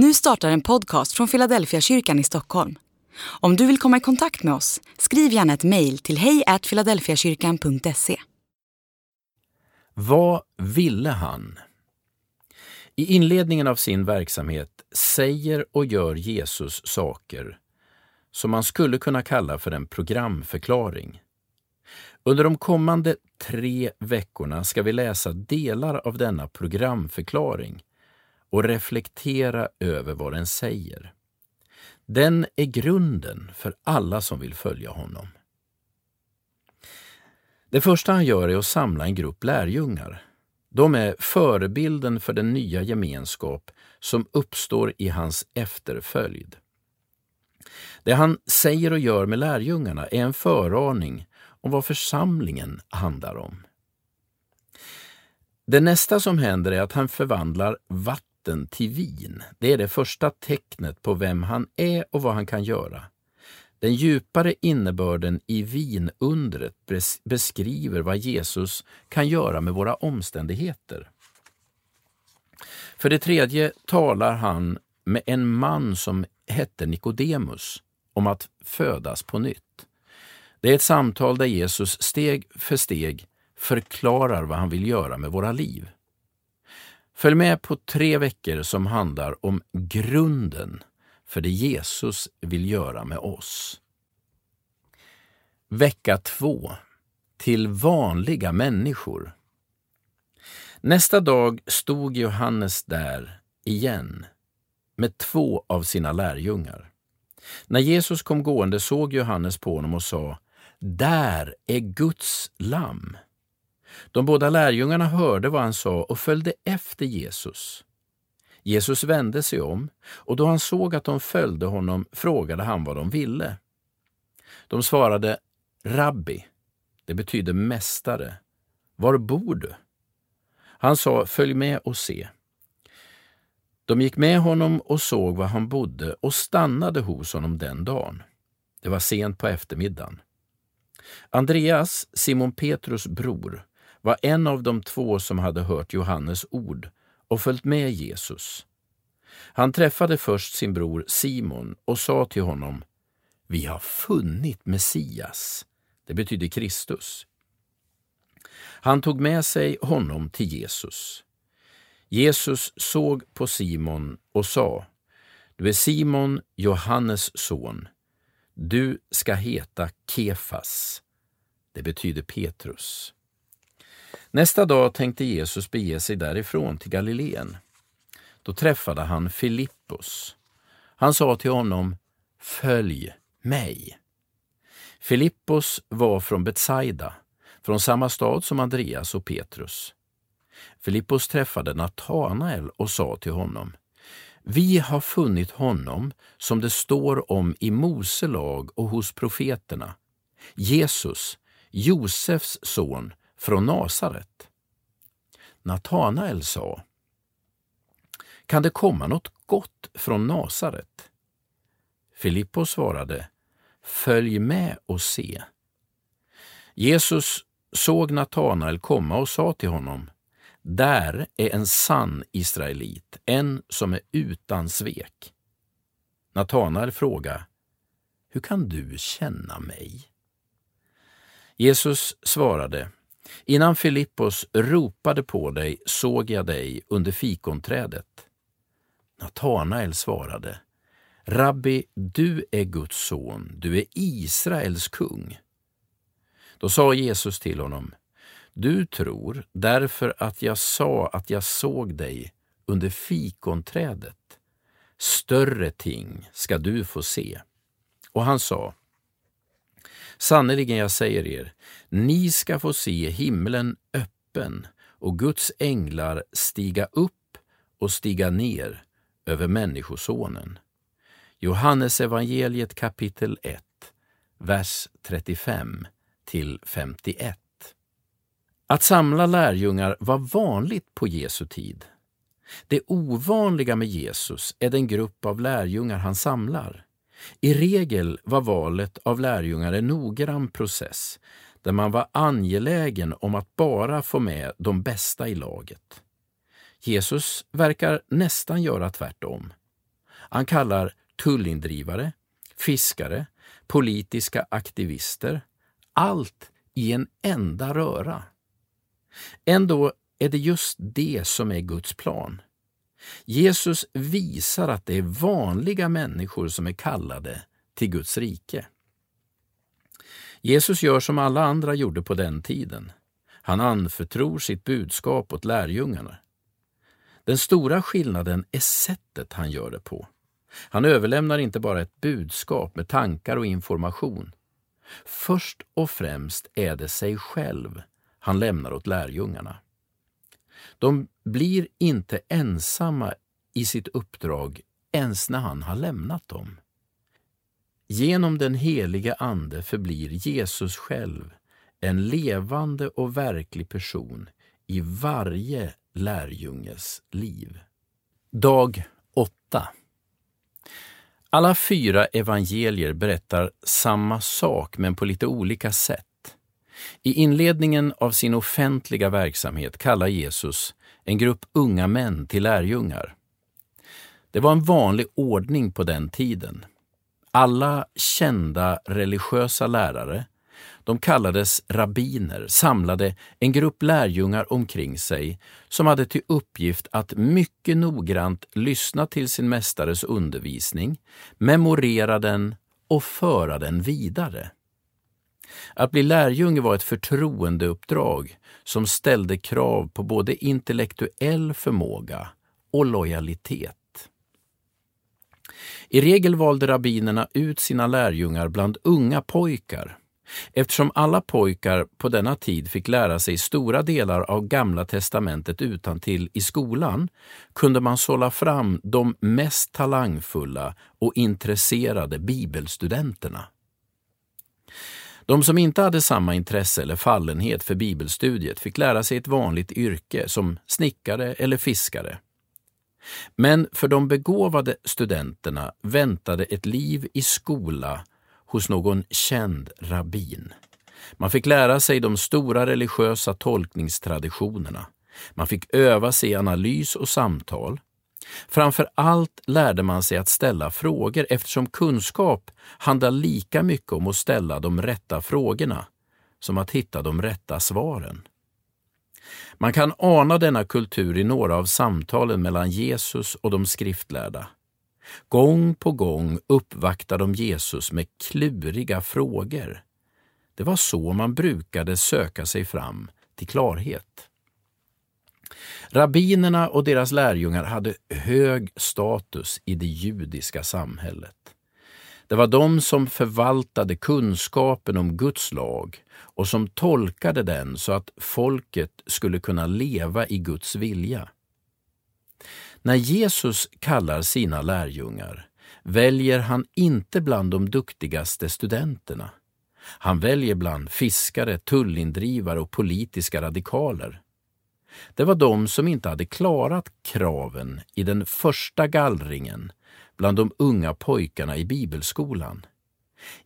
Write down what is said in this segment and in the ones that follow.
Nu startar en podcast från Philadelphia kyrkan i Stockholm. Om du vill komma i kontakt med oss, skriv gärna ett mejl till hejfiladelfiakyrkan.se. Vad ville han? I inledningen av sin verksamhet säger och gör Jesus saker som man skulle kunna kalla för en programförklaring. Under de kommande tre veckorna ska vi läsa delar av denna programförklaring och reflektera över vad den säger. Den är grunden för alla som vill följa honom. Det första han gör är att samla en grupp lärjungar. De är förebilden för den nya gemenskap som uppstår i hans efterföljd. Det han säger och gör med lärjungarna är en föraning om vad församlingen handlar om. Det nästa som händer är att han förvandlar vatten till vin. Det är det första tecknet på vem han är och vad han kan göra. Den djupare innebörden i vinundret beskriver vad Jesus kan göra med våra omständigheter. För det tredje talar han med en man som hette Nikodemus om att födas på nytt. Det är ett samtal där Jesus steg för steg förklarar vad han vill göra med våra liv. Följ med på tre veckor som handlar om grunden för det Jesus vill göra med oss. Vecka 2. Till vanliga människor. Nästa dag stod Johannes där igen med två av sina lärjungar. När Jesus kom gående såg Johannes på honom och sa Där är Guds lamm. De båda lärjungarna hörde vad han sa och följde efter Jesus. Jesus vände sig om och då han såg att de följde honom frågade han vad de ville. De svarade Rabbi, det betyder mästare. Var bor du? Han sa, följ med och se. De gick med honom och såg var han bodde och stannade hos honom den dagen. Det var sent på eftermiddagen. Andreas, Simon Petrus bror, var en av de två som hade hört Johannes ord och följt med Jesus. Han träffade först sin bror Simon och sa till honom Vi har funnit Messias. Det betyder Kristus. Han tog med sig honom till Jesus. Jesus såg på Simon och sa Du är Simon, Johannes son. Du ska heta Kefas. Det betyder Petrus. Nästa dag tänkte Jesus bege sig därifrån till Galileen. Då träffade han Filippos. Han sa till honom, Följ mig. Filippos var från Betsaida, från samma stad som Andreas och Petrus. Filippos träffade Natanael och sa till honom, Vi har funnit honom som det står om i Mose lag och hos profeterna, Jesus, Josefs son från Nasaret. Natanael sa, Kan det komma något gott från Nasaret? Filippos svarade, Följ med och se. Jesus såg Natanael komma och sa till honom, Där är en sann israelit, en som är utan svek. Natanael frågade, Hur kan du känna mig? Jesus svarade, Innan Filippos ropade på dig såg jag dig under fikonträdet. Natanael svarade, Rabbi, du är Guds son, du är Israels kung. Då sa Jesus till honom, Du tror därför att jag sa att jag såg dig under fikonträdet. Större ting ska du få se. Och han sa, Sannerligen, jag säger er, ni ska få se himlen öppen och Guds änglar stiga upp och stiga ner över Människosonen. Johannes evangeliet kapitel 1, vers 35 till 51. Att samla lärjungar var vanligt på Jesu tid. Det ovanliga med Jesus är den grupp av lärjungar han samlar. I regel var valet av lärjungar en noggrann process där man var angelägen om att bara få med de bästa i laget. Jesus verkar nästan göra tvärtom. Han kallar tullindrivare, fiskare, politiska aktivister, allt i en enda röra. Ändå är det just det som är Guds plan. Jesus visar att det är vanliga människor som är kallade till Guds rike. Jesus gör som alla andra gjorde på den tiden. Han anförtror sitt budskap åt lärjungarna. Den stora skillnaden är sättet han gör det på. Han överlämnar inte bara ett budskap med tankar och information. Först och främst är det sig själv han lämnar åt lärjungarna. De blir inte ensamma i sitt uppdrag ens när han har lämnat dem. Genom den helige Ande förblir Jesus själv en levande och verklig person i varje lärjunges liv. Dag 8 Alla fyra evangelier berättar samma sak men på lite olika sätt. I inledningen av sin offentliga verksamhet kallar Jesus en grupp unga män till lärjungar. Det var en vanlig ordning på den tiden. Alla kända religiösa lärare, de kallades rabbiner, samlade en grupp lärjungar omkring sig som hade till uppgift att mycket noggrant lyssna till sin mästares undervisning, memorera den och föra den vidare. Att bli lärjunge var ett förtroendeuppdrag som ställde krav på både intellektuell förmåga och lojalitet. I regel valde rabbinerna ut sina lärjungar bland unga pojkar. Eftersom alla pojkar på denna tid fick lära sig stora delar av Gamla testamentet utantill i skolan kunde man sålla fram de mest talangfulla och intresserade bibelstudenterna. De som inte hade samma intresse eller fallenhet för bibelstudiet fick lära sig ett vanligt yrke som snickare eller fiskare. Men för de begåvade studenterna väntade ett liv i skola hos någon känd rabbin. Man fick lära sig de stora religiösa tolkningstraditionerna. Man fick öva sig i analys och samtal. Framför allt lärde man sig att ställa frågor eftersom kunskap handlar lika mycket om att ställa de rätta frågorna som att hitta de rätta svaren. Man kan ana denna kultur i några av samtalen mellan Jesus och de skriftlärda. Gång på gång uppvaktar de Jesus med kluriga frågor. Det var så man brukade söka sig fram till klarhet. Rabbinerna och deras lärjungar hade hög status i det judiska samhället. Det var de som förvaltade kunskapen om Guds lag och som tolkade den så att folket skulle kunna leva i Guds vilja. När Jesus kallar sina lärjungar väljer han inte bland de duktigaste studenterna. Han väljer bland fiskare, tullindrivare och politiska radikaler. Det var de som inte hade klarat kraven i den första gallringen bland de unga pojkarna i bibelskolan.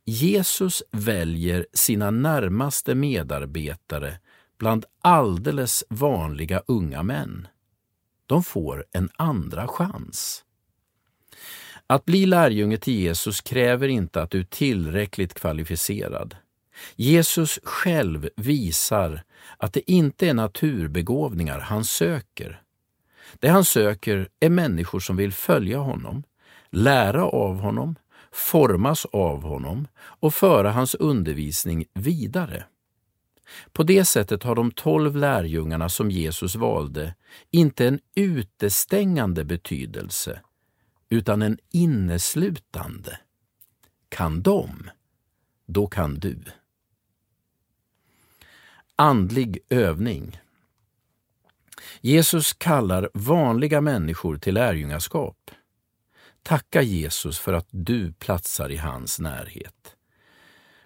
Jesus väljer sina närmaste medarbetare bland alldeles vanliga unga män. De får en andra chans. Att bli lärjunge till Jesus kräver inte att du är tillräckligt kvalificerad. Jesus själv visar att det inte är naturbegåvningar han söker. Det han söker är människor som vill följa honom, lära av honom, formas av honom och föra hans undervisning vidare. På det sättet har de tolv lärjungarna som Jesus valde inte en utestängande betydelse, utan en inneslutande. Kan de, då kan du. Andlig övning Jesus kallar vanliga människor till lärjungaskap. Tacka Jesus för att du platsar i hans närhet.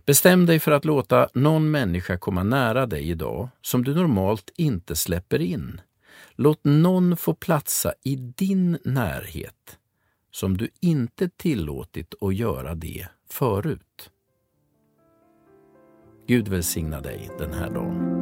Bestäm dig för att låta någon människa komma nära dig idag som du normalt inte släpper in. Låt någon få platsa i din närhet som du inte tillåtit att göra det förut. Gud välsigna dig den här dagen.